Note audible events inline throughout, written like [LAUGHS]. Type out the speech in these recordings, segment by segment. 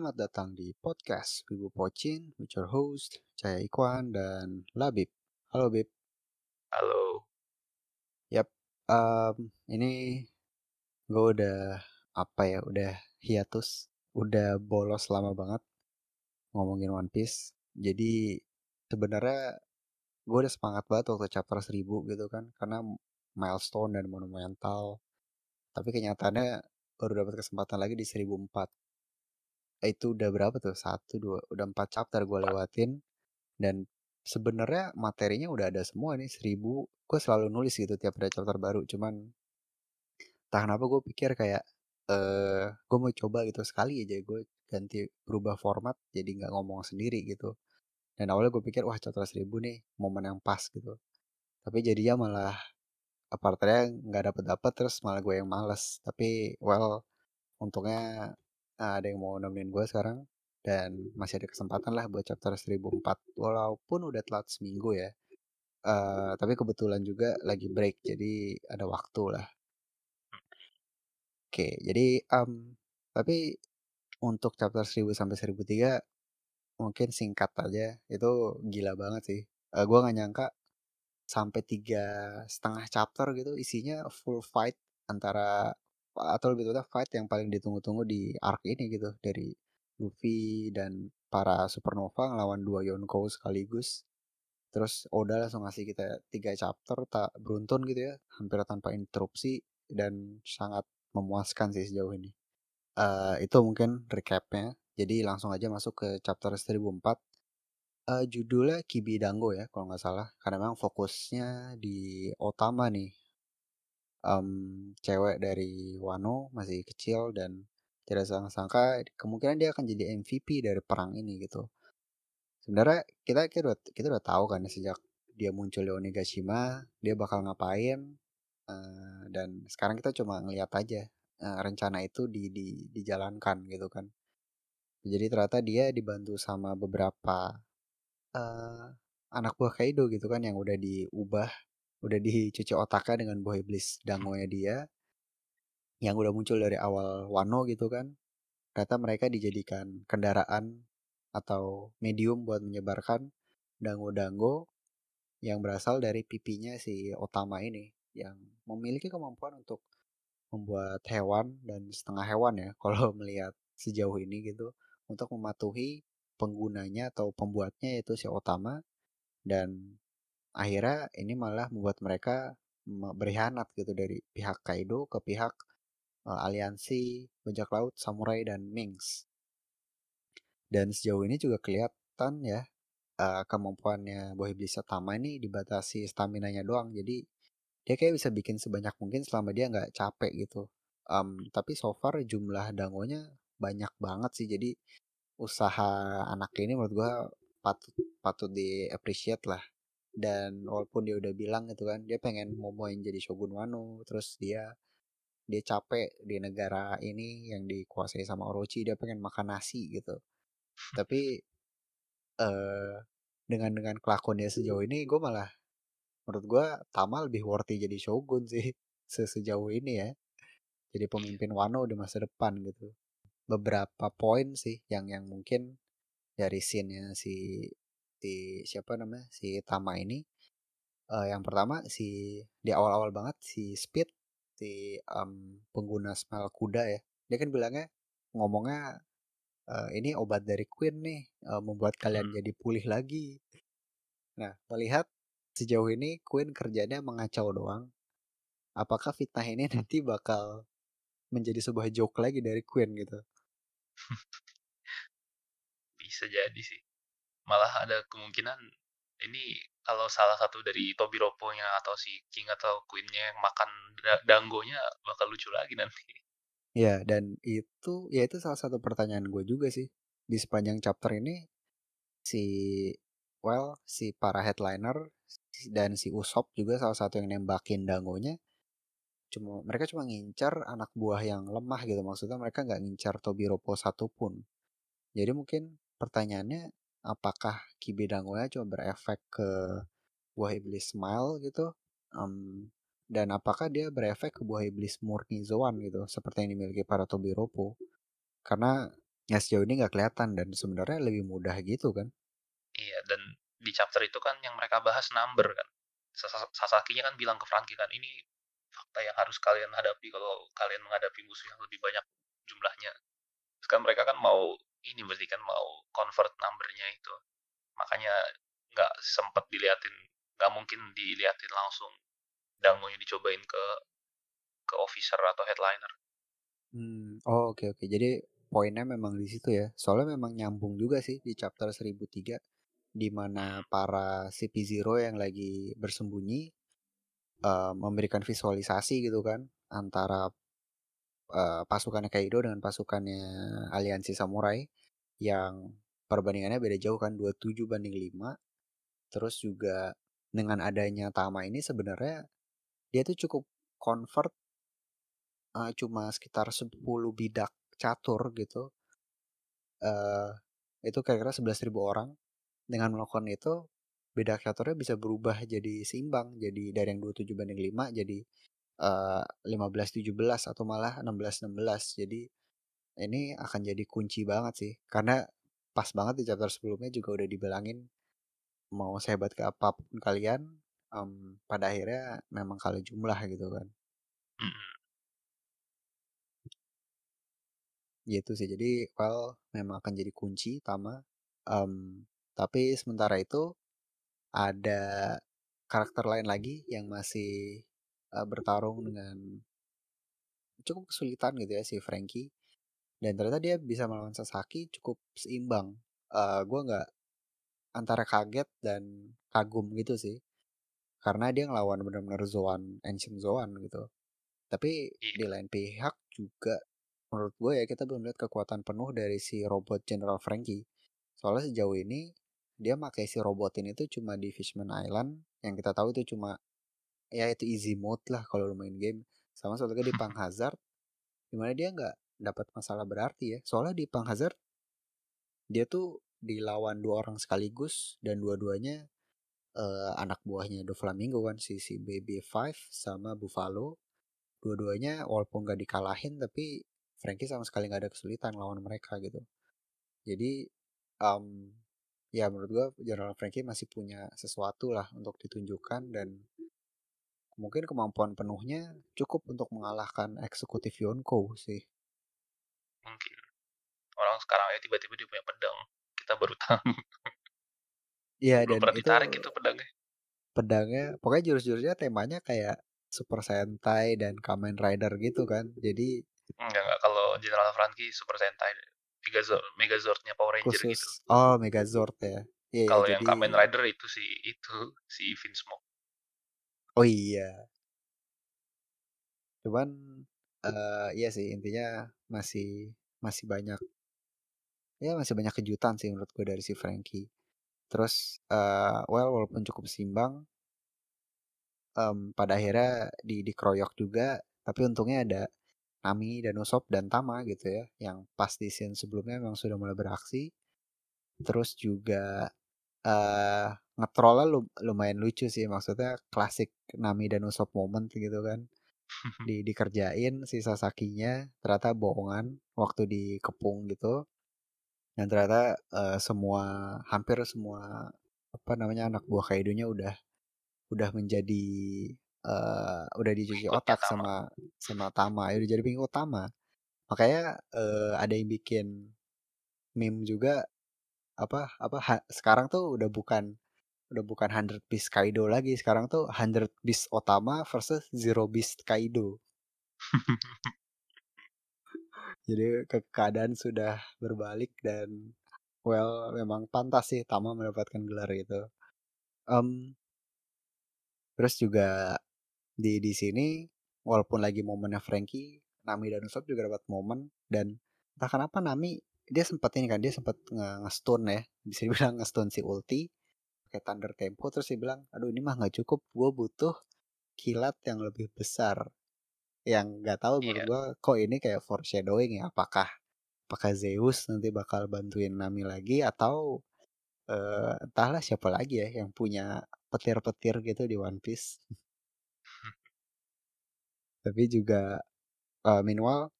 selamat datang di podcast Wibu Pocin with your host Cahaya Ikwan dan Labib. Halo Bib. Halo. Yap, um, ini gue udah apa ya, udah hiatus, udah bolos lama banget ngomongin One Piece. Jadi sebenarnya gue udah semangat banget waktu chapter 1000 gitu kan, karena milestone dan monumental. Tapi kenyataannya baru dapat kesempatan lagi di 1004 itu udah berapa tuh? Satu dua udah empat chapter gue lewatin. Dan sebenarnya materinya udah ada semua nih seribu. Gue selalu nulis gitu tiap ada chapter baru cuman entah kenapa gue pikir kayak eh gue mau coba gitu sekali aja gue ganti berubah format jadi nggak ngomong sendiri gitu. Dan awalnya gue pikir wah chapter seribu nih momen yang pas gitu. Tapi jadinya malah apartnya nggak dapet dapet terus malah gue yang males. Tapi well untungnya ada yang mau nemenin gue sekarang dan masih ada kesempatan lah buat chapter 1004 walaupun udah telat seminggu ya. Uh, tapi kebetulan juga lagi break jadi ada waktu lah. Oke jadi um, tapi untuk chapter 1000 sampai 1003 mungkin singkat aja itu gila banget sih. Uh, gue nggak nyangka sampai tiga setengah chapter gitu isinya full fight antara atau lebih tepatnya fight yang paling ditunggu-tunggu di arc ini gitu dari Luffy dan para supernova ngelawan dua Yonko sekaligus. Terus Oda langsung ngasih kita tiga chapter tak beruntun gitu ya hampir tanpa interupsi dan sangat memuaskan sih sejauh ini. Uh, itu mungkin recapnya. Jadi langsung aja masuk ke chapter 1004 uh, judulnya Kibi Dango ya kalau nggak salah. Karena memang fokusnya di Otama nih um, cewek dari Wano masih kecil dan tidak sangka kemungkinan dia akan jadi MVP dari perang ini gitu. Sebenarnya kita kita udah, kita udah tahu kan sejak dia muncul di Onigashima dia bakal ngapain uh, dan sekarang kita cuma ngeliat aja uh, rencana itu di, di dijalankan gitu kan. Jadi ternyata dia dibantu sama beberapa uh, anak buah Kaido gitu kan yang udah diubah udah dicuci otaknya dengan buah iblis dangonya dia yang udah muncul dari awal Wano gitu kan ternyata mereka dijadikan kendaraan atau medium buat menyebarkan dango-dango yang berasal dari pipinya si Otama ini yang memiliki kemampuan untuk membuat hewan dan setengah hewan ya [LAUGHS] kalau melihat sejauh ini gitu untuk mematuhi penggunanya atau pembuatnya yaitu si Otama dan akhirnya ini malah membuat mereka berkhianat gitu dari pihak Kaido ke pihak uh, aliansi bajak laut samurai dan Mings dan sejauh ini juga kelihatan ya uh, kemampuannya Boy Iblis Tama ini dibatasi stamina nya doang. Jadi dia kayak bisa bikin sebanyak mungkin selama dia nggak capek gitu. Um, tapi so far jumlah dangonya banyak banget sih. Jadi usaha anak ini menurut gua patut patut di appreciate lah dan walaupun dia udah bilang gitu kan dia pengen momoin jadi shogun Wano terus dia dia capek di negara ini yang dikuasai sama Orochi dia pengen makan nasi gitu. Tapi uh, dengan dengan kelakuan dia sejauh ini gue malah menurut gue Tama lebih worthy jadi shogun sih [LAUGHS] sejauh ini ya. Jadi pemimpin Wano di masa depan gitu. Beberapa poin sih yang yang mungkin dari scene-nya si si siapa namanya si Tama ini uh, yang pertama si di awal-awal banget si Speed si um, pengguna smell kuda ya. Dia kan bilangnya ngomongnya uh, ini obat dari Queen nih uh, membuat kalian hmm. jadi pulih lagi. Nah melihat sejauh ini Queen kerjanya mengacau doang apakah fitnah ini nanti bakal menjadi sebuah joke lagi dari Queen gitu? [LAUGHS] Bisa jadi sih malah ada kemungkinan ini kalau salah satu dari Tobi Ropo-nya atau si King atau Queen-nya yang makan danggonya bakal lucu lagi nanti. Ya, dan itu ya itu salah satu pertanyaan gue juga sih. Di sepanjang chapter ini si well, si para headliner dan si Usop juga salah satu yang nembakin dangonya cuma mereka cuma ngincar anak buah yang lemah gitu maksudnya mereka nggak ngincar Tobi Ropo satupun jadi mungkin pertanyaannya apakah Kibidangoya cuma berefek ke buah iblis smile gitu um, dan apakah dia berefek ke buah iblis murni Zoan gitu seperti yang dimiliki para Tobiropo karena Ya sejauh ini nggak kelihatan dan sebenarnya lebih mudah gitu kan? Iya, dan di chapter itu kan yang mereka bahas number kan. Sasa Sasakinya kan bilang ke Franky kan, "Ini fakta yang harus kalian hadapi kalau kalian menghadapi musuh yang lebih banyak jumlahnya." Terus kan mereka kan mau ini berarti kan mau convert numbernya itu. Makanya nggak sempet diliatin, nggak mungkin diliatin langsung dangonya dicobain ke ke officer atau headliner. Hmm, oh oke oke. Jadi poinnya memang di situ ya. Soalnya memang nyambung juga sih di chapter 1003 di mana para CP0 yang lagi bersembunyi uh, memberikan visualisasi gitu kan antara uh, pasukannya Kaido dengan pasukannya aliansi samurai yang perbandingannya beda jauh kan 27 banding 5. Terus juga dengan adanya Tama ini sebenarnya dia tuh cukup convert uh, cuma sekitar 10 bidak catur gitu. Uh, itu kira-kira 11.000 orang. Dengan melakukan itu, bidak caturnya bisa berubah jadi seimbang. Jadi dari yang 27 banding 5 jadi uh, 15-17 atau malah 16-16. Jadi ini akan jadi kunci banget sih. Karena pas banget di chapter sebelumnya juga udah dibilangin mau sehebat ke apa pun kalian, um, pada akhirnya memang kalah jumlah gitu kan. gitu sih jadi well memang akan jadi kunci Tama um, tapi sementara itu ada karakter lain lagi yang masih uh, bertarung dengan cukup kesulitan gitu ya si Frankie dan ternyata dia bisa melawan Sasaki cukup seimbang uh, gue nggak antara kaget dan kagum gitu sih karena dia ngelawan benar-benar Zoan Ancient Zoan gitu tapi iya. di lain pihak juga menurut gue ya kita belum lihat kekuatan penuh dari si robot General Frankie. Soalnya sejauh ini dia pakai si robot ini tuh cuma di Fishman Island yang kita tahu itu cuma ya itu easy mode lah kalau lo main game. Sama satu lagi di Pang Hazard di mana dia nggak dapat masalah berarti ya. Soalnya di Pang Hazard dia tuh dilawan dua orang sekaligus dan dua-duanya uh, anak buahnya Do Flamingo kan si si Baby Five sama Buffalo dua-duanya walaupun gak dikalahin tapi Frankie sama sekali nggak ada kesulitan lawan mereka gitu. Jadi um, ya menurut gue General Frankie masih punya sesuatu lah untuk ditunjukkan dan mungkin kemampuan penuhnya cukup untuk mengalahkan eksekutif Yonko sih. Mungkin orang sekarang ya tiba-tiba dia punya pedang, kita baru tahu. Iya dan pernah itu ditarik itu pedangnya. Pedangnya pokoknya jurus-jurusnya temanya kayak Super Sentai dan Kamen Rider gitu kan. Jadi Enggak, enggak. Kalau General Frankie Super Sentai Megazord, Megazordnya Power Ranger khusus. gitu. Oh, Megazord ya. Iya, Kalau ya, yang jadi... Kamen Rider itu si itu si Vince Smoke. Oh iya. Cuman uh, iya sih intinya masih masih banyak ya masih banyak kejutan sih menurut gue dari si Frankie. Terus uh, well walaupun cukup simbang um, pada akhirnya di dikeroyok juga tapi untungnya ada Nami dan Usopp dan Tama gitu ya yang pas di scene sebelumnya memang sudah mulai beraksi terus juga uh, ngetrollnya lumayan lucu sih maksudnya klasik Nami dan Usopp moment gitu kan. [LAUGHS] Di dikerjain si Sasakinya ternyata bohongan waktu dikepung gitu. Dan ternyata uh, semua hampir semua apa namanya anak buah Kaidonya udah udah menjadi uh, udah dicuci otak sama sama Tama ya udah jadi pengikut utama makanya uh, ada yang bikin meme juga apa apa ha, sekarang tuh udah bukan udah bukan 100 beast Kaido lagi sekarang tuh 100 beast Otama versus zero beast Kaido. [LAUGHS] Jadi ke keadaan sudah berbalik dan well memang pantas sih Tama mendapatkan gelar itu. Um, terus juga di di sini walaupun lagi momennya Frankie Nami dan Usopp juga dapat momen dan entah kenapa Nami dia sempat ini kan dia sempat nge-stun ya bisa dibilang nge-stun si ulti pakai Thunder Tempo terus dia bilang aduh ini mah nggak cukup gue butuh kilat yang lebih besar. Yang nggak tahu menurut yeah. gue kok ini kayak foreshadowing ya? Apakah apakah Zeus nanti bakal bantuin Nami lagi atau uh, entahlah siapa lagi ya yang punya petir-petir gitu di One Piece. [LAUGHS] Tapi juga uh, meanwhile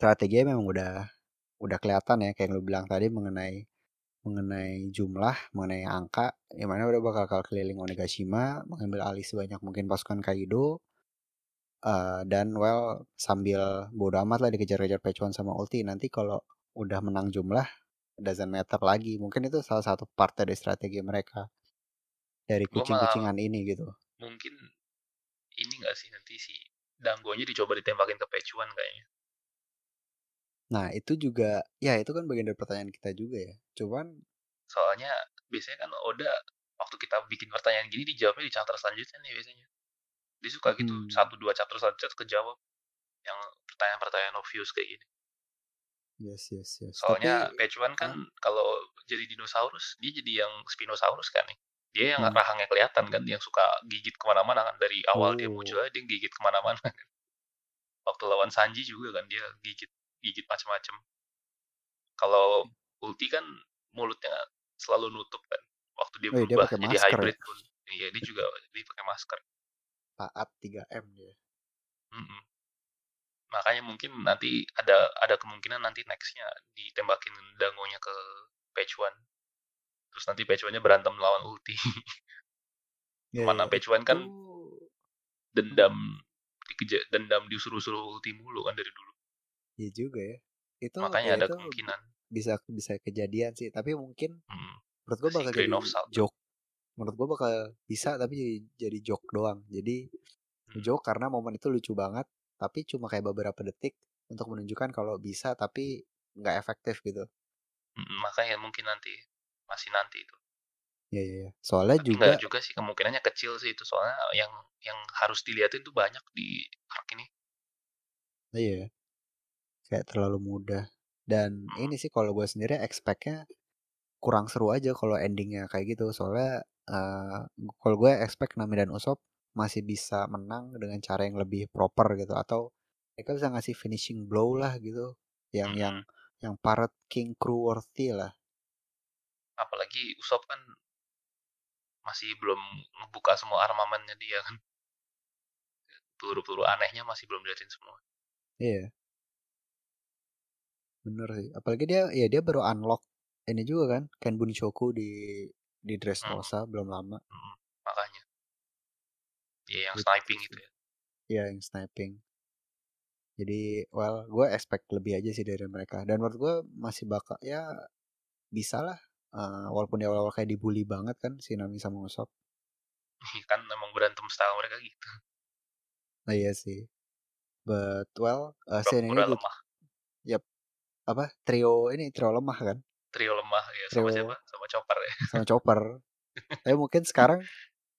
strategi memang udah udah kelihatan ya kayak yang lu bilang tadi mengenai mengenai jumlah, mengenai angka, yang mana udah bakal keliling Onigashima, mengambil alih sebanyak mungkin pasukan Kaido, uh, dan well sambil bodo amat lah dikejar-kejar Pechuan sama Ulti. Nanti kalau udah menang jumlah, doesn't matter lagi. Mungkin itu salah satu part dari strategi mereka dari kucing-kucingan ini gitu. Mungkin ini gak sih nanti si Danggonya dicoba ditembakin ke Pechuan kayaknya. Nah, itu juga ya itu kan bagian dari pertanyaan kita juga ya. Cuman soalnya biasanya kan Oda waktu kita bikin pertanyaan gini dijawabnya di chapter selanjutnya nih biasanya. Dia suka gitu hmm. satu dua chapter selanjutnya kejawab yang pertanyaan-pertanyaan obvious kayak gini. Yes, yes, yes. Soalnya Tapi, Pechuan kan hmm. kalau jadi dinosaurus dia jadi yang Spinosaurus kan nih. Dia yang hmm. rahangnya kelihatan kan, yang suka gigit ke mana-mana kan dari awal oh. dia muncul dia gigit ke mana-mana. [LAUGHS] Waktu lawan Sanji juga kan dia gigit gigit macam-macam. Kalau ulti kan mulutnya selalu nutup kan. Waktu dia oh, berubah dia jadi masker, hybrid ya? pun. Iya, dia juga [LAUGHS] dia pakai masker. Taat 3M dia. Mm -mm. Makanya mungkin nanti ada ada kemungkinan nanti nextnya ditembakin dangonya ke Pechuan. Terus nanti Pechuannya berantem lawan ulti. [LAUGHS] yeah, Mana yeah, Pechuan kan dendam dikejar dendam disuruh-suruh ulti mulu kan dari dulu. Iya juga ya. Itu Makanya ya ada itu kemungkinan. Bisa bisa kejadian sih, tapi mungkin hmm. menurut gue bakal jadi joke. Menurut gue bakal bisa tapi jadi jadi joke doang. Jadi hmm. joke karena momen itu lucu banget, tapi cuma kayak beberapa detik untuk menunjukkan kalau bisa tapi nggak efektif gitu. Hmm, makanya mungkin nanti masih nanti itu. Iya iya. Ya. Soalnya Tapi juga juga sih kemungkinannya kecil sih itu soalnya yang yang harus dilihat itu banyak di arc ini. Iya kayak terlalu mudah. Dan ini sih kalau gue sendiri expectnya kurang seru aja kalau endingnya kayak gitu. Soalnya uh, kalau gue expect Nami dan Usop masih bisa menang dengan cara yang lebih proper gitu. Atau mereka bisa ngasih finishing blow lah gitu yang hmm. yang yang Parrot King Crew worthy lah. Apalagi Usop kan masih belum ngebuka semua armamennya dia kan. Peluru-peluru anehnya masih belum dilihatin semua. Iya Bener sih. Apalagi dia ya dia baru unlock ini juga kan Ken Bunshoku di di Dressrosa hmm. belum lama. Hmm, makanya. Iya yang gitu sniping itu ya. Iya yang sniping. Jadi well gue expect lebih aja sih dari mereka dan menurut gue masih bakal ya bisa lah uh, walaupun di awal-awal kayak dibully banget kan si Nami sama Usopp. [LAUGHS] kan emang berantem style mereka gitu. Nah iya sih. But well, uh, scene ini lemah. Yap, apa trio ini trio lemah kan? Trio lemah ya trio, sama siapa? Sama chopper ya. [LAUGHS] sama chopper. Tapi mungkin sekarang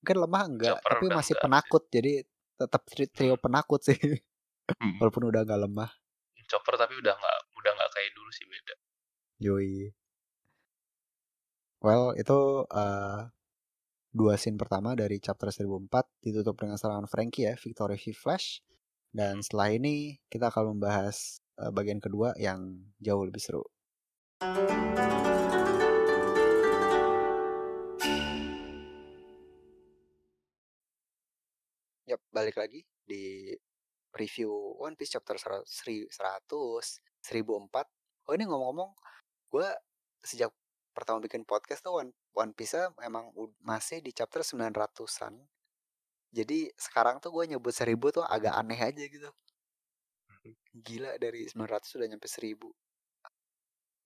mungkin lemah enggak chopper tapi masih enggak. penakut jadi tetap trio hmm. penakut sih. [LAUGHS] Hmm. walaupun udah nggak lemah. Chopper tapi udah nggak udah nggak kayak dulu sih beda. Yoi. Well itu uh, dua scene pertama dari chapter 1004 ditutup dengan serangan Frankie ya Victory Flash. Dan hmm. setelah ini kita akan membahas bagian kedua yang jauh lebih seru. Yap, balik lagi di review One Piece chapter 100, 1004. Oh ini ngomong-ngomong, gue sejak pertama bikin podcast tuh One, One Piece emang masih di chapter 900-an. Jadi sekarang tuh gue nyebut 1000 tuh agak aneh aja gitu gila dari 900 sudah nyampe 1000 uh,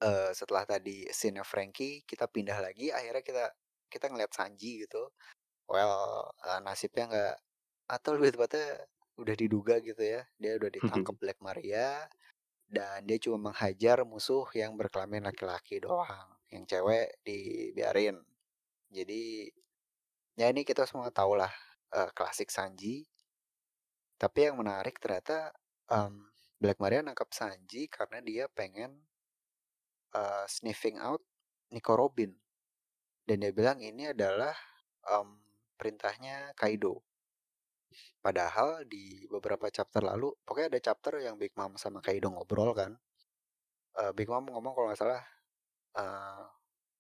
eh, setelah tadi scene Frankie kita pindah lagi akhirnya kita kita ngeliat Sanji gitu. Well uh, nasibnya nggak atau lebih tepatnya udah diduga gitu ya dia udah ditangkap Black Maria dan dia cuma menghajar musuh yang berkelamin laki-laki doang yang cewek dibiarin. Jadi ya ini kita semua tahu lah uh, klasik Sanji. Tapi yang menarik ternyata um, Black Maria nangkap Sanji karena dia pengen uh, sniffing out Nico Robin dan dia bilang ini adalah um, perintahnya Kaido. Padahal di beberapa chapter lalu, pokoknya ada chapter yang Big Mom sama Kaido ngobrol kan. Uh, Big Mom ngomong kalau nggak salah, uh,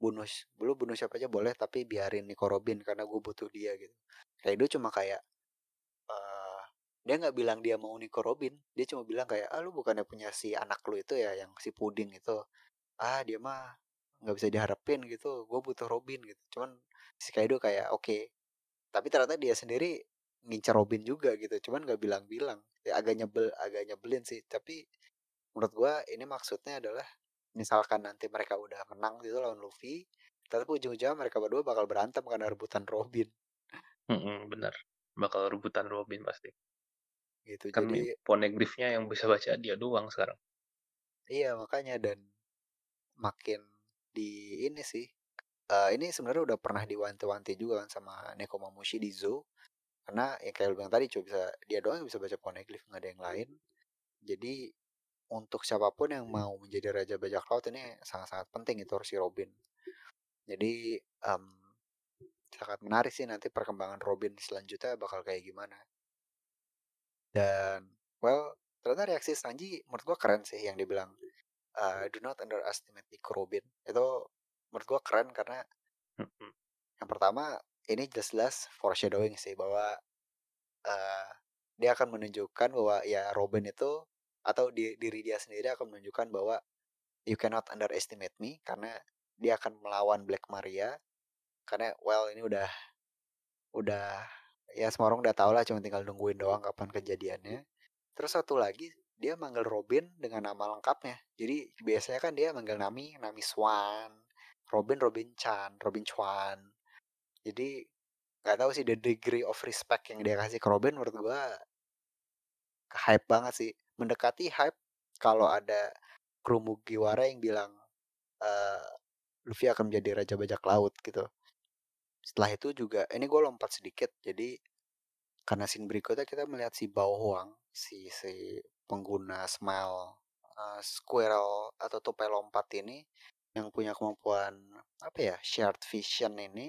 bunuh, belum bunuh siapa aja boleh, tapi biarin Nico Robin karena gue butuh dia gitu. Kaido cuma kayak, dia nggak bilang dia mau Nico Robin dia cuma bilang kayak ah lu bukannya punya si anak lu itu ya yang si puding itu? Ah dia mah nggak bisa diharapin gitu gue butuh Robin gitu. Cuman si Kaido kayak oke. Okay. tapi ternyata dia sendiri ngincar Robin juga gitu cuman nggak bilang-bilang. Ya agak nyebel agak nyebelin sih. Tapi menurut gue ini maksudnya adalah misalkan nanti mereka udah menang gitu lawan Luffy tapi ujung-ujungnya mereka berdua bakal berantem karena rebutan Robin. Mm -mm, bener. Bakal rebutan Robin pasti gitu. Kan jadi poneglyphnya yang bisa baca dia doang sekarang. Iya makanya dan makin di ini sih uh, ini sebenarnya udah pernah diwanti-wanti juga kan sama Nekomamushi di Zoo. Karena yang kayak lu bilang tadi cuma bisa dia doang yang bisa baca poneglyph nggak ada yang lain. Jadi untuk siapa pun yang mau menjadi raja bajak laut ini sangat-sangat penting itu si Robin. Jadi um, sangat menarik sih nanti perkembangan Robin selanjutnya bakal kayak gimana dan well ternyata reaksi Sanji menurut gua keren sih yang dibilang uh, do not underestimate Nico Robin. Itu menurut gua keren karena yang pertama ini jelas-jelas foreshadowing sih bahwa uh, dia akan menunjukkan bahwa ya Robin itu atau di, diri dia sendiri akan menunjukkan bahwa you cannot underestimate me karena dia akan melawan Black Maria. Karena well ini udah udah ya semua orang udah tahu lah cuma tinggal nungguin doang kapan kejadiannya. Terus satu lagi dia manggil Robin dengan nama lengkapnya. Jadi biasanya kan dia manggil Nami Nami Swan Robin Robin Chan Robin Chuan. Jadi nggak tahu sih the degree of respect yang dia kasih ke Robin menurut gue hype banget sih. Mendekati hype kalau ada kru Mugiwara yang bilang uh, Luffy akan menjadi raja bajak laut gitu setelah itu juga ini gue lompat sedikit jadi karena scene berikutnya kita melihat si Bao Huang si si pengguna smile uh, squirrel atau tupai lompat ini yang punya kemampuan apa ya shared vision ini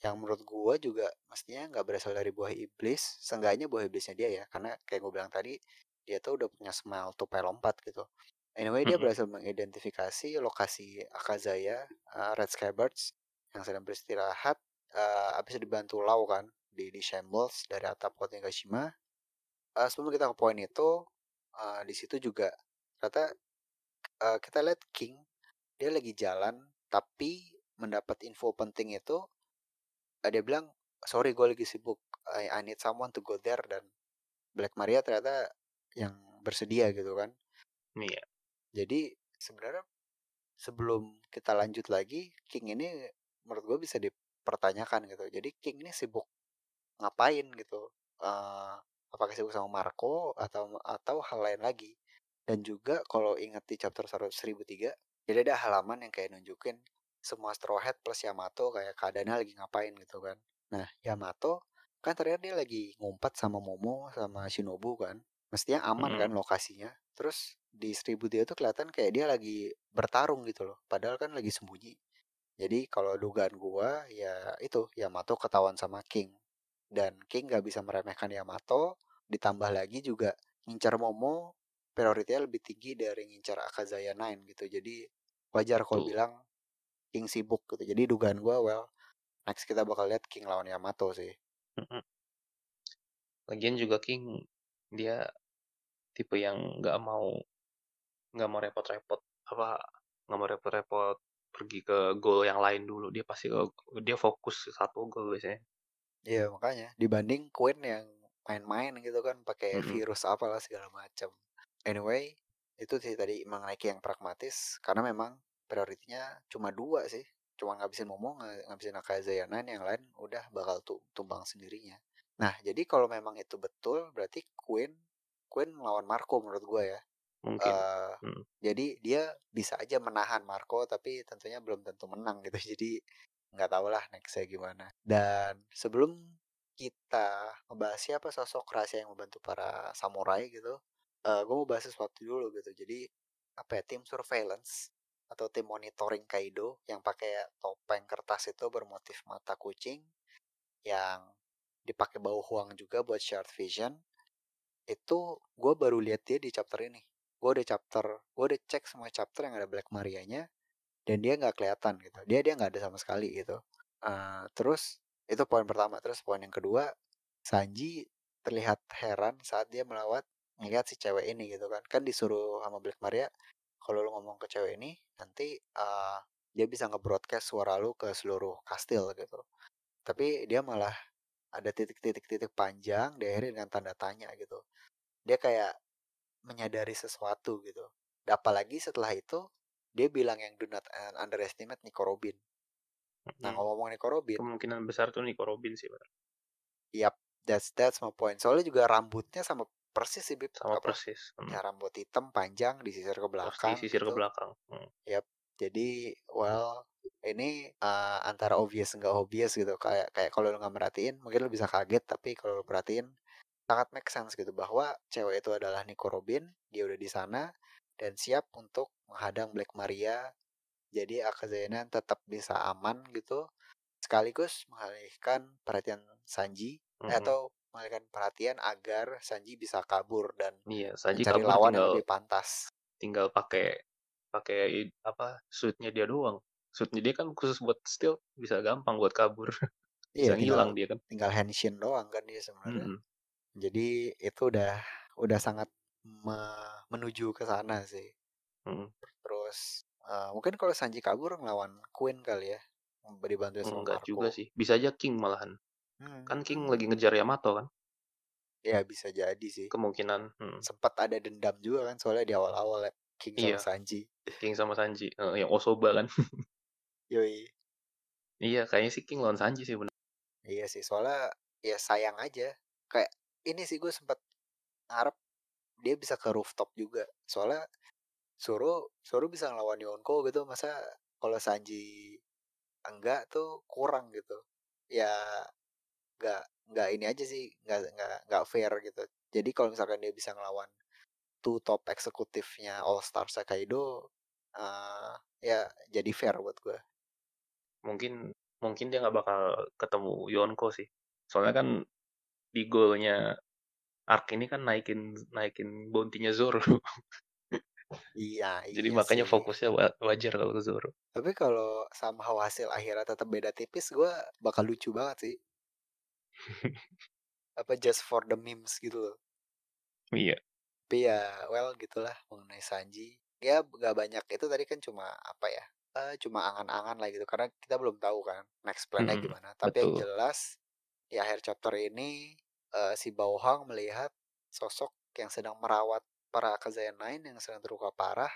yang menurut gue juga mestinya nggak berasal dari buah iblis seenggaknya buah iblisnya dia ya karena kayak gue bilang tadi dia tuh udah punya smile tupai lompat gitu. Anyway dia berhasil mengidentifikasi lokasi Akazaya uh, Red Scabbards yang sedang beristirahat uh, habis dibantu Lau kan di di Shambles dari atap kota Higashima. Uh, sebelum kita ke poin itu uh, di situ juga ternyata uh, kita lihat King dia lagi jalan tapi mendapat info penting itu uh, dia bilang sorry gue lagi sibuk. I, I need someone to go there. Dan Black Maria ternyata yang bersedia gitu kan. Iya. Jadi sebenarnya sebelum kita lanjut lagi King ini menurut gue bisa dipertanyakan gitu jadi King ini sibuk ngapain gitu uh, apakah sibuk sama Marco atau atau hal lain lagi dan juga kalau ingat di chapter 1003 jadi ada halaman yang kayak nunjukin semua Straw Hat plus Yamato kayak keadaannya lagi ngapain gitu kan. Nah, Yamato kan ternyata dia lagi ngumpet sama Momo sama Shinobu kan. Mestinya aman Mm-mm. kan lokasinya. Terus di Seribu dia tuh kelihatan kayak dia lagi bertarung gitu loh. Padahal kan lagi sembunyi. Jadi kalau dugaan gua ya itu Yamato ketahuan sama King. Dan King gak bisa meremehkan Yamato. Ditambah lagi juga ngincar Momo prioritasnya lebih tinggi dari ngincar Akazaya Nine gitu. Jadi wajar kalau bilang King sibuk gitu. Jadi dugaan gue well next kita bakal lihat King lawan Yamato sih. Lagian juga King dia tipe yang nggak mau nggak mau repot-repot apa nggak mau repot-repot pergi ke goal yang lain dulu dia pasti dia fokus satu goal biasanya. Iya makanya dibanding Queen yang main-main gitu kan pakai mm -hmm. virus apalah segala macam anyway itu sih tadi mengenai yang pragmatis karena memang prioritinya cuma dua sih cuma ngabisin Momo ngabisin Akazayana yang lain udah bakal tuh tumbang sendirinya. Nah jadi kalau memang itu betul berarti Queen Queen melawan Marco menurut gue ya mungkin. Uh, hmm. jadi dia bisa aja menahan Marco tapi tentunya belum tentu menang gitu. [LAUGHS] Jadi nggak tahu lah nextnya gimana. Dan sebelum kita membahas siapa sosok rahasia yang membantu para samurai gitu uh, gue mau bahas sesuatu dulu gitu. Jadi apa ya tim surveillance atau tim monitoring Kaido yang pakai topeng kertas itu bermotif mata kucing yang dipakai bau huang juga buat shared vision itu gue baru lihat dia di chapter ini gue udah chapter gue udah cek semua chapter yang ada Black Maria-nya dan dia nggak kelihatan gitu dia dia nggak ada sama sekali gitu uh, terus itu poin pertama terus poin yang kedua Sanji terlihat heran saat dia melawat ngeliat si cewek ini gitu kan. Kan disuruh sama Black Maria, kalau lu ngomong ke cewek ini nanti uh, dia bisa nge-broadcast suara lu ke seluruh kastil gitu. Tapi dia malah ada titik-titik-titik panjang diakhiri dengan tanda tanya gitu. Dia kayak menyadari sesuatu gitu. Apalagi setelah itu dia bilang yang do not underestimate Nico Robin. Nah ngomong-ngomong Nico Robin, Kemungkinan besar tuh Nico Robin sih, bener. yap, that's that's my point. Soalnya juga rambutnya sama persis sih, Bib. Sama Apa? persis. Hmm. Ya rambut hitam panjang disisir ke belakang. disisir ke gitu. belakang. Hmm. Yap. Jadi, well, ini uh, antara obvious nggak obvious gitu. Kayak kayak kalau lu nggak merhatiin, mungkin lu bisa kaget. Tapi kalau lu perhatiin, sangat make sense gitu bahwa cewek itu adalah Nico Robin. Dia udah di sana dan siap untuk menghadang Black Maria. Jadi Akazena tetap bisa aman gitu. Sekaligus mengalihkan perhatian Sanji Mhm. atau mengalihkan perhatian agar Sanji bisa kabur dan Iya, Sanji mencari kabur lawan yang tinggal lebih pantas. tinggal pakai pakai apa suitnya dia doang. Suitnya dia kan khusus buat stealth, bisa gampang buat kabur. [LAUGHS] Iya, bisa ngilang dia kan. tinggal henshin doang kan dia sebenarnya. Mm-mm. Jadi itu udah udah sangat me- menuju ke sana sih. Mm-mm. Terus eh, mungkin kalau Sanji kabur ngelawan Queen kali ya, dibantu sama Enggak Marco. juga sih. Bisa aja King malahan. Hmm, Kan King hmm. lagi ngejar Yamato kan. Ya bisa jadi sih. Kemungkinan hmm. Sempat ada dendam juga kan soalnya di awal-awal ya King sama Iya. Sanji. King sama Sanji. Eh, yang Osoba kan. [LAUGHS] Yoi. iya, kayaknya sih King lawan Sanji sih bener. Iya sih soalnya ya sayang aja. Kayak ini sih gue sempat ngarep dia bisa ke rooftop juga. Soalnya Suruh Suruh bisa ngelawan Yonko gitu masa kalau Sanji enggak tuh kurang gitu. Ya nggak nggak ini aja sih nggak nggak nggak fair gitu. Jadi kalau misalkan dia bisa ngelawan two top eksekutifnya All Star Kaido eh ya jadi fair buat gue. Mungkin mungkin dia nggak bakal ketemu Yonko sih. Soalnya kan di goalnya Ark ini kan naikin naikin bounty-nya Zoro. Iya, [LAUGHS] Jadi iya makanya sih. fokusnya wa- wajar kalau ke Zoro. Tapi kalau sama hasil akhirnya tetap beda tipis, gue bakal lucu banget sih. [LAUGHS] Apa just for the memes gitu loh. Iya. Tapi ya, well gitulah mengenai Sanji. Ya gak banyak itu tadi kan cuma apa ya? eh, cuma angan-angan lah gitu karena kita belum tahu kan next plan-nya Mm-mm, gimana. Tapi yang betul. jelas di akhir chapter ini eh, si Bauhang melihat sosok yang sedang merawat para Kazayan yang sedang terluka parah.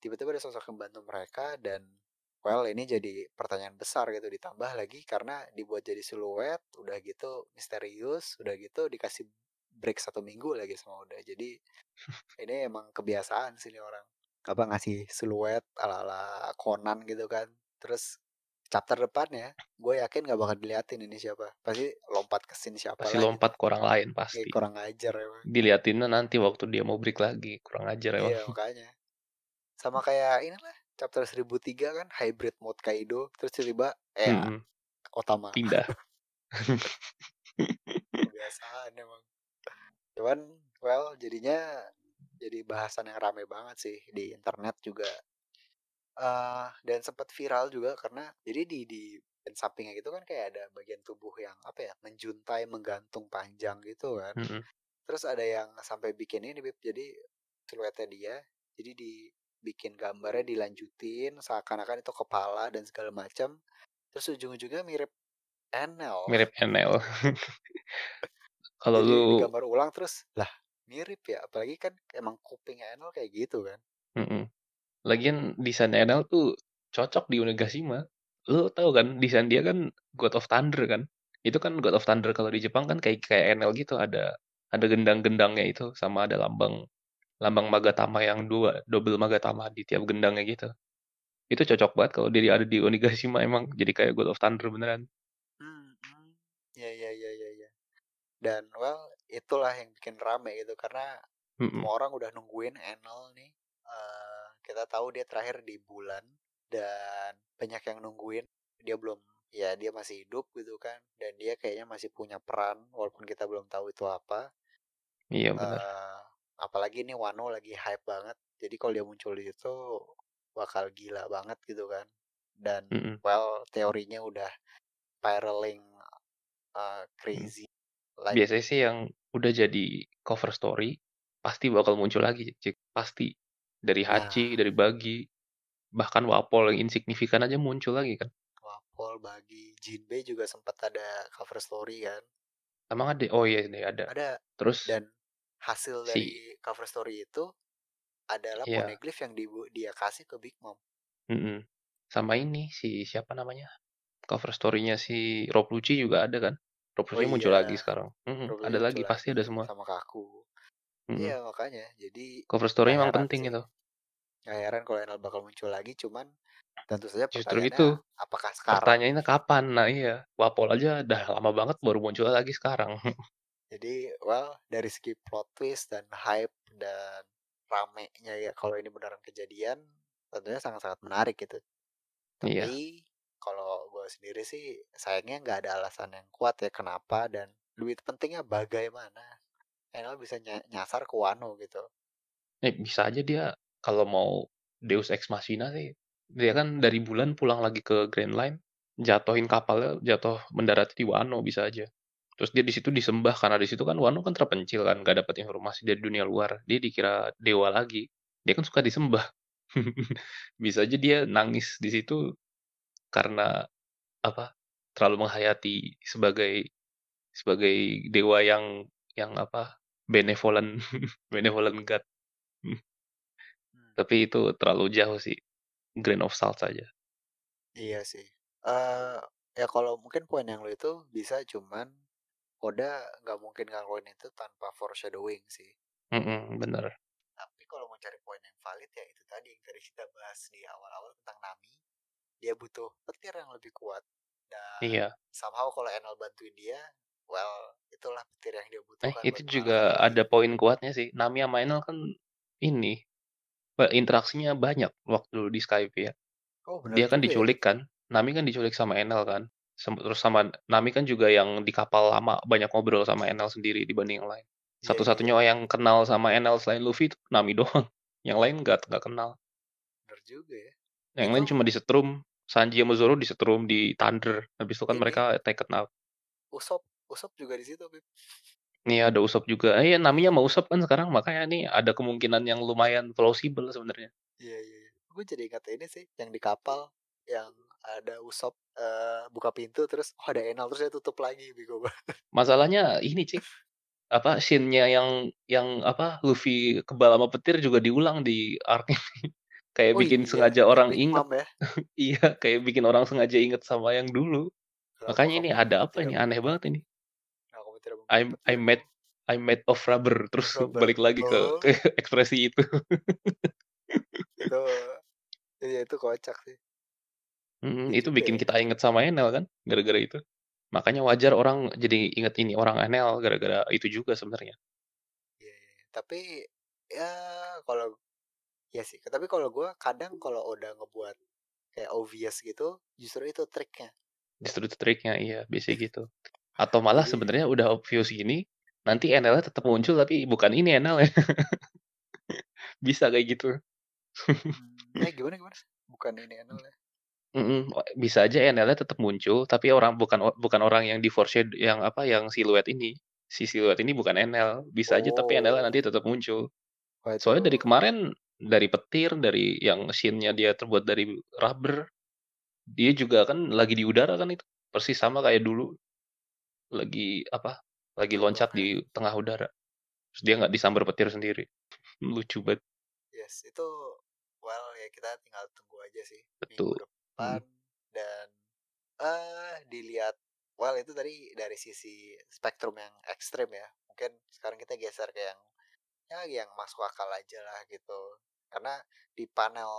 Tiba-tiba ada sosok yang bantu mereka dan well ini jadi pertanyaan besar gitu ditambah lagi karena dibuat jadi siluet, udah gitu misterius, udah gitu dikasih break satu minggu lagi sama udah. Jadi ini emang kebiasaan sih ini orang apa ngasih siluet ala-ala Conan gitu kan. Terus chapter depannya gue yakin gak bakal diliatin ini siapa. Pasti lompat ke scene siapa Pasti lagi. lompat ke orang lain pasti. kurang ajar emang. Diliatinnya nanti waktu dia mau break lagi. Kurang ajar emang. Iya makanya. Sama kayak inilah chapter 1003 kan hybrid mode Kaido terus tiba-tiba eh Mm-mm, Otama Pindah. [LAUGHS] kebiasaan emang. Cuman well jadinya jadi bahasan yang rame banget sih di internet juga. Eh dan sempat viral juga karena jadi di di bagian sampingnya gitu kan kayak ada bagian tubuh yang apa ya menjuntai menggantung panjang gitu kan. Mm-mm. Terus ada yang sampai bikin ini Bib. Jadi siluetnya dia jadi dibikin gambarnya dilanjutin seakan-akan itu kepala dan segala macam. Terus ujung-ujungnya mirip Enel. Mirip NL. [LAUGHS] Kalau lu digambar ulang terus lah mirip ya. Apalagi kan emang kupingnya Enel kayak gitu kan. Mm-mm. Lagian desain NL tuh cocok di Onigashima. Lu tahu kan desain dia kan God of Thunder kan. Itu kan God of Thunder kalau di Jepang kan kayak kayak NL gitu ada ada gendang-gendangnya itu sama ada lambang lambang Magatama yang dua double Magatama di tiap gendangnya gitu. Itu cocok banget kalau dia ada di Onigashima emang jadi kayak God of Thunder beneran. Hmm, hmm. Ya ya ya ya ya. Dan well itulah yang bikin rame gitu karena Mm-mm. semua orang udah nungguin Enel nih. Eh, kita tahu dia terakhir di bulan dan banyak yang nungguin dia belum ya dia masih hidup gitu kan dan dia kayaknya masih punya peran walaupun kita belum tahu itu apa. Iya benar. Eh, apalagi ini Wano lagi hype banget. Jadi kalau dia muncul di situ bakal gila banget gitu kan. Dan Mm-mm. well teorinya udah spiraling uh, crazy. Like Biasanya sih yang udah jadi cover story, pasti bakal muncul lagi, Cik, pasti. Dari Hachi, Nah. dari Buggy, bahkan Wapol yang insignifikan aja muncul lagi kan. Wapol, Buggy, Jinbei juga sempat ada cover story kan. Emang ada? Oh iya ada. Ada. Terus Dan hasil si dari cover story itu adalah Iya. poneglyph yang dibu dia kasih ke Big Mom. Mhm. Sama ini, si siapa namanya, cover story-nya si Rob Lucci juga ada kan. Rob Oh Lucci muncul iya. lagi sekarang. Mhm, Rob ada lagi, muncul pasti ada lagi semua. sama Kaku. Mhm. Iya makanya, jadi Cover story emang heran penting sih. itu. Nggak heran kalau Enel bakal muncul lagi, cuman tentu saja Justru itu. apakah sekarang? Pertanyaannya kapan? Nah iya, Wapol aja udah lama banget baru muncul lagi sekarang. [LAUGHS] Jadi, well, dari segi plot twist dan hype dan ramenya ya kalau ini beneran kejadian, tentunya sangat-sangat menarik gitu. Iya. Tapi kalau gue sendiri sih sayangnya nggak ada alasan yang kuat ya kenapa dan duit pentingnya bagaimana Enel bisa ny- nyasar ke Wano gitu. Eh, bisa aja dia kalau mau Deus Ex Machina sih, dia kan dari bulan pulang lagi ke Grand Line, jatuhin kapalnya, jatuh mendarat di Wano bisa aja. Terus dia di situ disembah karena di situ kan Wano kan terpencil kan, nggak dapat informasi dari dunia luar. Dia dikira dewa lagi. Dia kan suka disembah. [LAUGHS] bisa aja dia nangis di situ karena apa? Terlalu menghayati sebagai sebagai dewa yang yang apa? Benevolent [LAUGHS] benevolent god. Hmm. Tapi itu terlalu jauh sih. Grain of salt saja. Iya sih. Eh ya kalau mungkin poin yang lo itu bisa cuman Oda nggak mungkin ngelakuin itu tanpa foreshadowing sih. Mhm, bener. Tapi kalau mau cari poin yang valid ya itu tadi yang tadi kita bahas di awal-awal tentang Nami. Dia butuh petir yang lebih kuat. Dan Iya. somehow kalau Enel bantuin dia, well itulah petir yang dia Eh, butuhkan itu buat juga mengalahkan ada poin kuatnya sih. Nami sama Enel kan ini interaksinya banyak waktu di Skype ya. Oh benar Dia kan ya. diculik kan. Nami kan diculik sama Enel kan. Terus sama Nami kan juga yang di kapal lama banyak ngobrol sama Enel sendiri dibanding yang lain. Iya, iya, Satu-satunya iya. yang kenal sama Enel selain Luffy itu Nami [LAUGHS] doang. Yang lain nggak nggak kenal. Benar juga ya. Yang lain Itu cuma disetrum. Sanji sama Zoro disetrum di Thunder. Habis itu kan Ini- mereka taken out. Usop, Usop juga di situ, Bib. Nih ada Usop juga. Eh, ya, namanya mau Usop kan sekarang makanya nih ada kemungkinan yang lumayan plausible sebenarnya. Iya, iya, iya. Gue jadi ingat ini sih, yang di kapal yang ada Usop eh, buka pintu terus oh ada Enel terus dia tutup lagi bego banget. [LAUGHS] Masalahnya ini cik apa scene-nya yang yang apa Luffy kebal sama petir juga diulang di arc ini. [LAUGHS] kayak Oh bikin iya, sengaja orang Big inget. Mom ya. [LAUGHS] iya, kayak bikin orang sengaja inget sama yang dulu. Makanya ini ada apa tidak ini aneh banget ini. I'm I'm made I'm made of rubber terus Rubber. balik lagi ke, Oh. ke [LAUGHS] ekspresi itu. itu iya itu kocak sih. Mm, Iya itu bikin ya. kita inget sama Enel kan gara-gara itu. Makanya wajar orang jadi inget ini orang Enel gara-gara itu juga sebenarnya. Iya, iya. Tapi ya kalau ya sih, tapi kalau gue kadang kalau udah ngebuat kayak obvious gitu, justru itu triknya. Justru itu triknya iya biasanya gitu. Atau malah Jadi- sebenarnya udah obvious gini, nanti NL-nya tetap muncul tapi bukan ini NL ya. [LAUGHS] Bisa kayak gitu. Hmm, eh gimana gimana? Bukan ini Enel ya. Mm-mm, bisa aja NL-nya tetap muncul tapi orang bukan bukan orang yang di foreshadow yang apa yang siluet ini. Si siluet ini bukan NL, bisa aja tapi NL Oh. nanti tetap muncul. Wah, Soalnya dari kemarin dari petir, dari yang scene-nya dia terbuat dari rubber, dia juga kan lagi di udara kan itu. Persis sama kayak dulu. Lagi apa? Lagi loncat di tengah udara. Terus dia nggak disambar petir sendiri. [LAUGHS] Lucu banget. Yes, itu well ya kita tinggal tunggu aja sih Betul. minggu depan dan eh dilihat well itu tadi dari sisi spektrum yang ekstrim ya. Mungkin sekarang kita geser ke yang ya yang masuk akal aja lah gitu. Karena di panel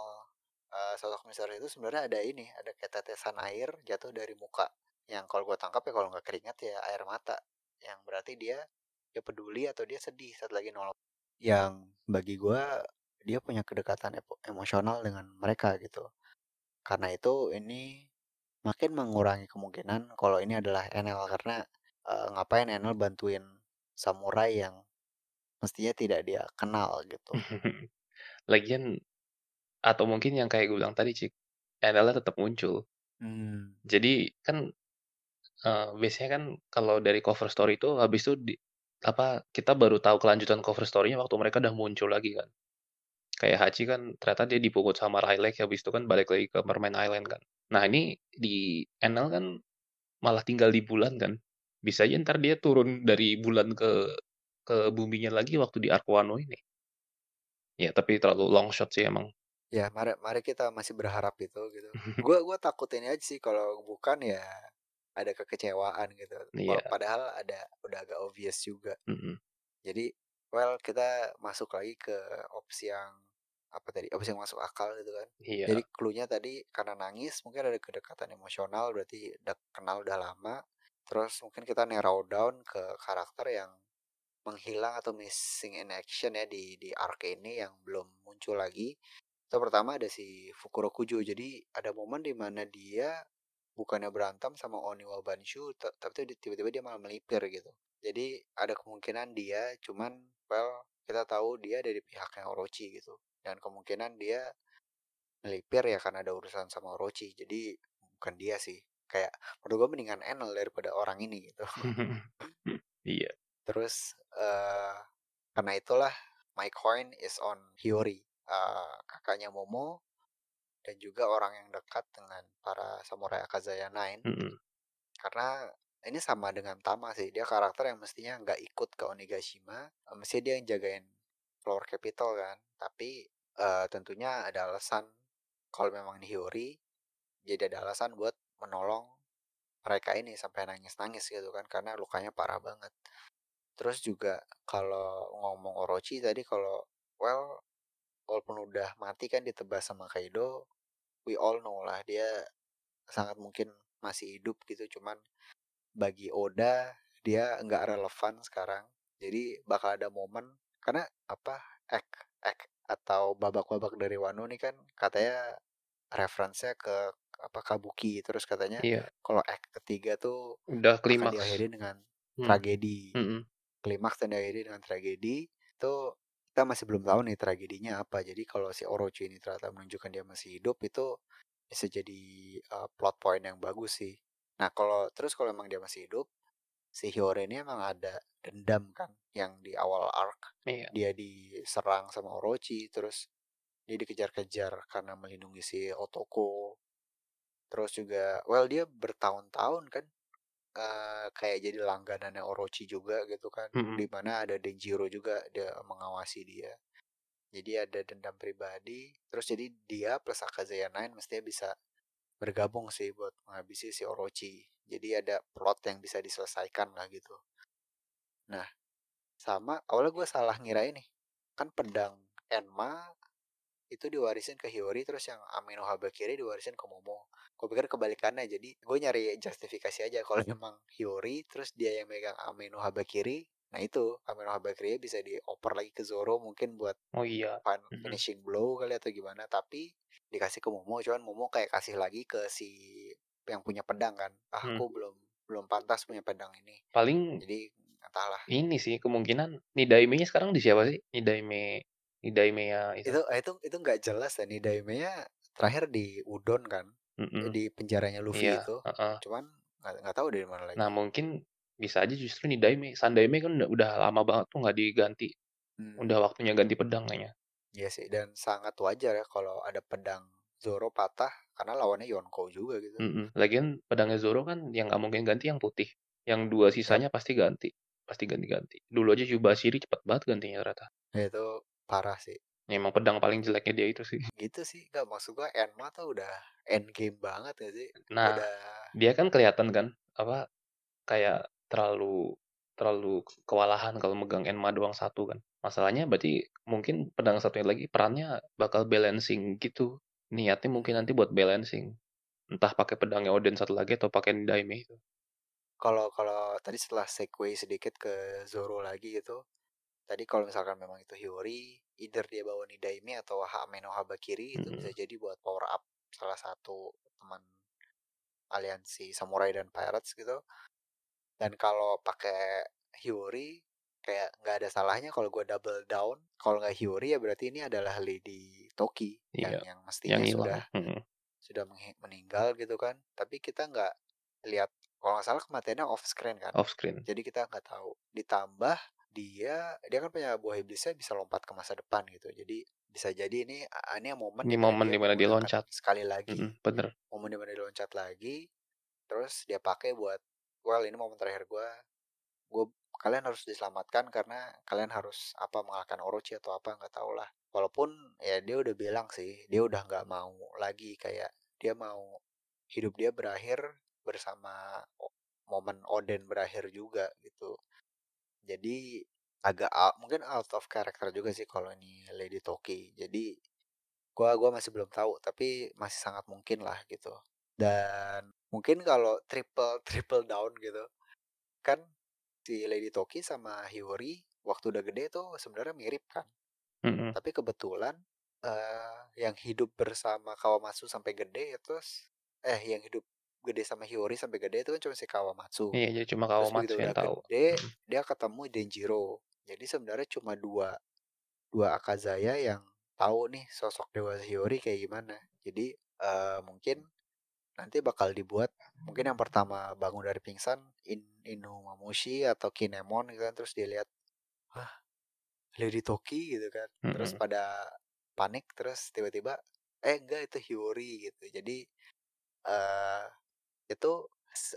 eh, sosok misterius itu sebenarnya ada ini, ada kayak tetesan air jatuh dari muka. Yang kalau gue tangkap ya kalau nggak keringat ya air mata. Yang berarti dia dia peduli atau dia sedih saat lagi nolong. Yang bagi gue dia punya kedekatan emosional dengan mereka gitu. Karena itu ini makin mengurangi kemungkinan kalau ini adalah Enel karena eh, ngapain Enel bantuin samurai yang mestinya tidak dia kenal gitu. [LAUGHS] Lagian atau mungkin yang kayak gue bilang tadi, Cik. NL-nya tetap muncul. Hmm. Jadi kan eh, biasanya kan kalau dari cover story itu habis itu di- apa, kita baru tahu kelanjutan cover story-nya waktu mereka udah muncul lagi kan. Kayak Hachi kan ternyata dia dipungut sama Rayleigh habis itu kan balik lagi ke Mermaid Island kan. Nah ini di Enel kan malah tinggal di bulan kan. Bisa aja entar dia turun dari bulan ke ke buminya lagi waktu di Arc Wano ini. Ya tapi terlalu long shot sih emang. Ya mari mari kita masih berharap itu gitu. [LAUGHS] Gua gua takut ini aja sih kalau bukan ya ada kekecewaan gitu. Iya. Padahal ada udah agak obvious juga. Mhm. Jadi well kita masuk lagi ke opsi yang apa tadi opsi yang masuk akal gitu kan. Iya. Jadi clue-nya tadi karena nangis mungkin ada kedekatan emosional berarti udah kenal udah lama. Terus mungkin kita narrow down ke karakter yang menghilang atau missing in action ya di di arc ini yang belum muncul lagi. Itu pertama ada si Fukuro Kujo. Jadi ada momen di mana dia bukannya berantem sama Oniwa Banshu ta- tapi tiba-tiba dia malah melipir gitu. Jadi ada kemungkinan dia cuman well kita tahu dia dari pihaknya Orochi gitu dan kemungkinan dia melipir ya karena ada urusan sama Orochi. Jadi bukan dia sih. Kayak menurut gue mendingan Enel daripada orang ini gitu. [LAUGHS] iya. Terus eh karena itulah my coin is on Hiyori, eh, kakaknya Momo dan juga orang yang dekat dengan para samurai Akazaya Nine. Mhm. Karena ini sama dengan Tama sih, dia karakter yang mestinya nggak ikut ke Onigashima, eh, mestinya dia yang jagain Flower Capital kan. Tapi eh, tentunya ada alasan kalau memang ini Hiyori, jadi ada alasan buat menolong mereka ini sampai nangis-nangis gitu kan karena lukanya parah banget. Terus juga kalau ngomong Orochi tadi kalau well walaupun udah mati kan ditebas sama Kaido, we all know lah dia sangat mungkin masih hidup gitu cuman bagi Oda dia nggak relevan sekarang. Jadi bakal ada momen karena apa ek ek atau babak-babak dari Wano nih kan katanya referensinya ke apa Kabuki terus katanya Iya. kalau ek ketiga tuh Udah klimaks. diakhiri dengan Hmm. tragedi Mhm. klimaks dan diakhiri dengan tragedi itu kita masih belum tahu nih tragedinya apa. Jadi kalau si Orochi ini ternyata menunjukkan dia masih hidup itu bisa jadi uh, plot point yang bagus sih. Nah kalau terus kalau emang dia masih hidup si Hiyori ini emang ada dendam kan yang di awal arc. Iya. dia diserang sama Orochi terus dia dikejar-kejar karena melindungi si Otoko. Terus juga well dia bertahun-tahun kan eh, kayak jadi langganannya Orochi juga gitu kan Mhm. di mana ada Denjiro juga dia mengawasi dia. Jadi ada dendam pribadi terus jadi dia plus Akazaya Nine mestinya bisa bergabung sih buat menghabisi si Orochi. Jadi ada plot yang bisa diselesaikan lah gitu. Nah sama awalnya gue salah ngira ini kan pedang Enma itu diwarisin ke Hiyori terus yang Amino Habakiri diwarisin ke Momo gue pikir kebalikannya jadi gue nyari justifikasi aja kalau memang Hiyori terus dia yang megang Amino Habakiri nah itu Amino Habakiri bisa dioper lagi ke Zoro mungkin buat Oh iya. Mhm. finishing blow kali atau gimana tapi dikasih ke Momo cuman Momo kayak kasih lagi ke si yang punya pedang kan ah Hmm. aku belum belum pantas punya pedang ini Paling jadi entahlah ini sih kemungkinan Nidaime-nya sekarang di siapa sih? Nidaime Nidaime ya itu. itu itu itu nggak jelas ya nih Daime-nya terakhir di Udon kan Mhm. di penjaranya Luffy Iya, itu heeh. cuman nggak tahu dari mana lagi Nah, mungkin bisa aja justru Nidaime. Sandaime kan udah, udah lama banget tuh nggak diganti. Hmm, Udah waktunya ganti pedang kayaknya. iya sih dan sangat wajar ya kalau ada pedang Zoro patah karena lawannya Yonko juga gitu Mhm. Lagian pedangnya Zoro kan yang nggak mungkin ganti yang putih. Yang dua sisanya pasti ganti. Pasti ganti-ganti. Dulu aja Yubashiri cepet banget gantinya ternyata. Ya, itu parah sih Ya, emang pedang paling jeleknya dia itu sih. [LAUGHS] gitu sih nggak maksud gua Enma tuh udah end game banget gak sih Nah, udah dia kan kelihatan kan apa kayak terlalu terlalu kewalahan kalau megang Enma doang satu kan. Masalahnya berarti mungkin pedang satunya lagi perannya bakal balancing gitu. Niatnya mungkin nanti buat balancing. Entah pakai pedangnya Oden satu lagi atau pakai Nidaime itu. kalau kalau tadi setelah segue sedikit ke Zoro lagi gitu tadi kalau misalkan memang itu Hiyori either dia bawa Nidaime atau Hameno Habakiri itu Mm-mm. bisa jadi buat power up salah satu teman aliansi samurai dan pirates gitu dan kalau pakai Hiyori kayak nggak ada salahnya kalau gue double down kalau nggak Hiyori ya berarti ini adalah Lady Toki yang Iya, yang mestinya Yang sudah. Mm-mm. sudah meninggal gitu kan tapi kita nggak lihat Kalau nggak salah kematiannya off screen kan. Off screen. Jadi kita nggak tahu. Ditambah dia dia kan punya buah iblisnya bisa lompat ke masa depan gitu. Jadi bisa jadi ini ini momen Ini momen di mana dia loncat. sekali lagi. Mm-mm, bener. Momen di mana dia loncat lagi. Terus dia pakai buat well ini momen terakhir gue. Gue kalian harus diselamatkan karena kalian harus apa mengalahkan Orochi atau apa nggak tahu lah. Walaupun ya dia udah bilang sih dia udah nggak mau lagi kayak dia mau hidup dia berakhir bersama momen Oden berakhir juga gitu. Jadi agak out- mungkin out of character juga sih kalau ini Lady Toki. Jadi gua gua masih belum tahu tapi masih sangat mungkin lah gitu. Dan mungkin kalau triple [LAUGHS] triple down gitu kan si Lady Toki sama Hiyori waktu udah gede tuh sebenarnya mirip kan. Mm-mm. Tapi kebetulan eh yang hidup bersama Kawamatsu sampai gede ya terus eh yang hidup gede sama Hiyori sampai gede itu kan cuma si Kawamatsu. Iya, jadi cuma Terus Kawamatsu yang tahu. gede Mm. dia ketemu Denjiro. Jadi sebenarnya cuma dua dua Akazaya yang tahu nih sosok Dewa Hiyori kayak gimana. Jadi eh mungkin nanti bakal dibuat mungkin yang pertama bangun dari pingsan In, Inumamushi atau Kinemon gitu kan terus dia lihat wah Lady Toki gitu kan terus Mm-mm. pada panik terus tiba-tiba eh enggak itu Hiyori gitu jadi eh itu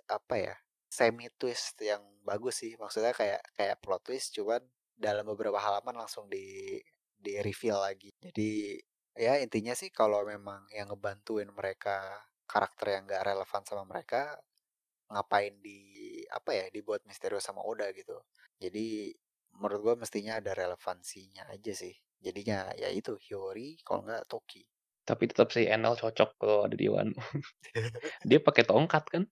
apa ya semi twist yang bagus sih. Maksudnya kayak kayak plot twist cuman dalam beberapa halaman langsung di di reveal lagi. Jadi ya intinya sih kalau memang yang ngebantuin mereka karakter yang gak relevan sama mereka ngapain di apa ya dibuat misterius sama Oda gitu. Jadi menurut gua mestinya ada relevansinya aja sih. Jadinya ya itu Hiyori kalau nggak Toki Tapi tetap sih NL cocok kalau ada di Wano. [LAUGHS] [LAUGHS] dia pakai tongkat kan?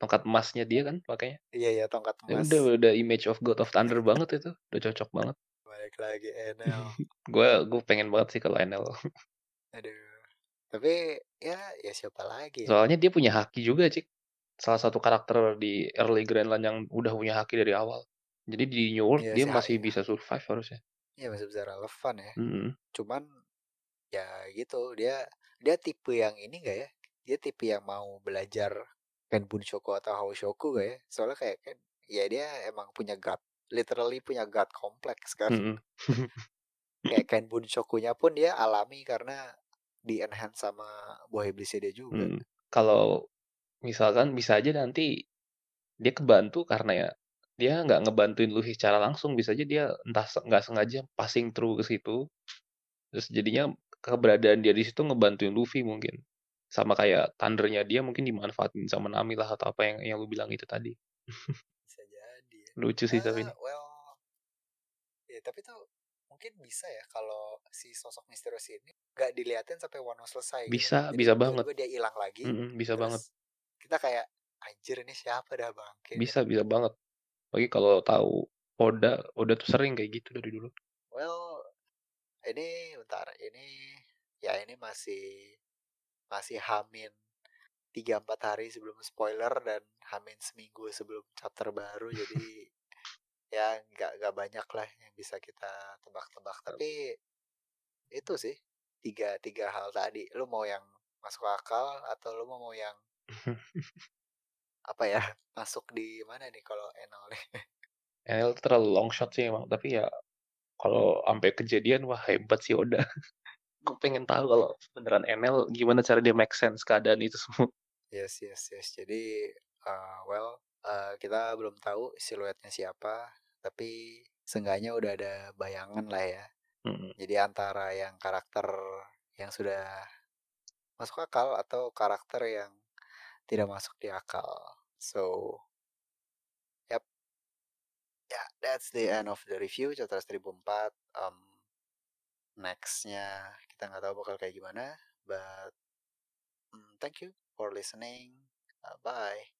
Tongkat emasnya dia kan pakainya. iya ya tongkat Ya emas udah udah image of God of Thunder banget itu. Udah cocok banget. balik lagi NL [LAUGHS] gue gue pengen banget sih kalau NL. aduh tapi ya ya siapa lagi ya Soalnya dia punya haki juga, Cik. Salah satu karakter di early Grand Line yang udah punya haki dari awal. Jadi di New World Iya dia sih, masih haki. bisa survive harusnya. Iya masih bisa relevan ya. Mm-mm. Cuman ya gitu dia dia tipe yang ini gak ya? Dia tipe yang mau belajar Kenbun Shoko atau Haoshoku gak ya? Soalnya kayak kan ya dia emang punya god literally punya god kompleks kan. Mm-mm. [LAUGHS] kayak Kenbun Shokunya pun dia alami karena di enhance sama buah iblisnya dia juga. Mm. Kalau misalkan bisa aja nanti dia kebantu karena ya dia nggak ngebantuin Luffy secara langsung bisa aja dia entah nggak sengaja passing through ke situ terus jadinya keberadaan dia di situ ngebantuin Luffy mungkin sama kayak thundernya dia mungkin dimanfaatin sama Nami lah atau apa yang yang lu bilang itu tadi Bisa jadi ya. lucu sih tapi ini Ah, well, ya tapi tuh mungkin bisa ya kalau si sosok misterius ini nggak diliatin sampai Wano selesai. gitu. Bisa, Jadi bisa banget. dia hilang lagi. Mm-mm, bisa terus banget Kita kayak anjir ini siapa dah bangke. nih?" bisa bisa banget bagi kalau tahu Oda Oda tuh sering kayak gitu dari dulu Well, ini bentar, ini ya ini masih masih hamin tiga empat hari sebelum spoiler dan hamin seminggu sebelum chapter baru jadi [LAUGHS] ya nggak nggak banyak lah yang bisa kita tebak-tebak. Tapi itu sih tiga tiga hal tadi. Lu mau yang masuk akal atau lu mau yang [LAUGHS] apa ya masuk di mana nih kalau Enel nih NL tuh terlalu long shot sih emang tapi ya kalau sampai kejadian wah hebat sih Oda [LAUGHS] gue pengen tahu kalau beneran NL gimana cara dia make sense keadaan itu semua. Yes yes yes. Jadi uh, well uh, kita belum tahu siluetnya siapa tapi seenggaknya udah ada bayangan lah ya. Mm-mm. jadi antara yang karakter yang sudah masuk akal atau karakter yang tidak masuk di akal. So that's the end of the review chapter 1004 um, nextnya kita nggak tahu bakal kayak gimana but mm, thank you for listening. Uh, bye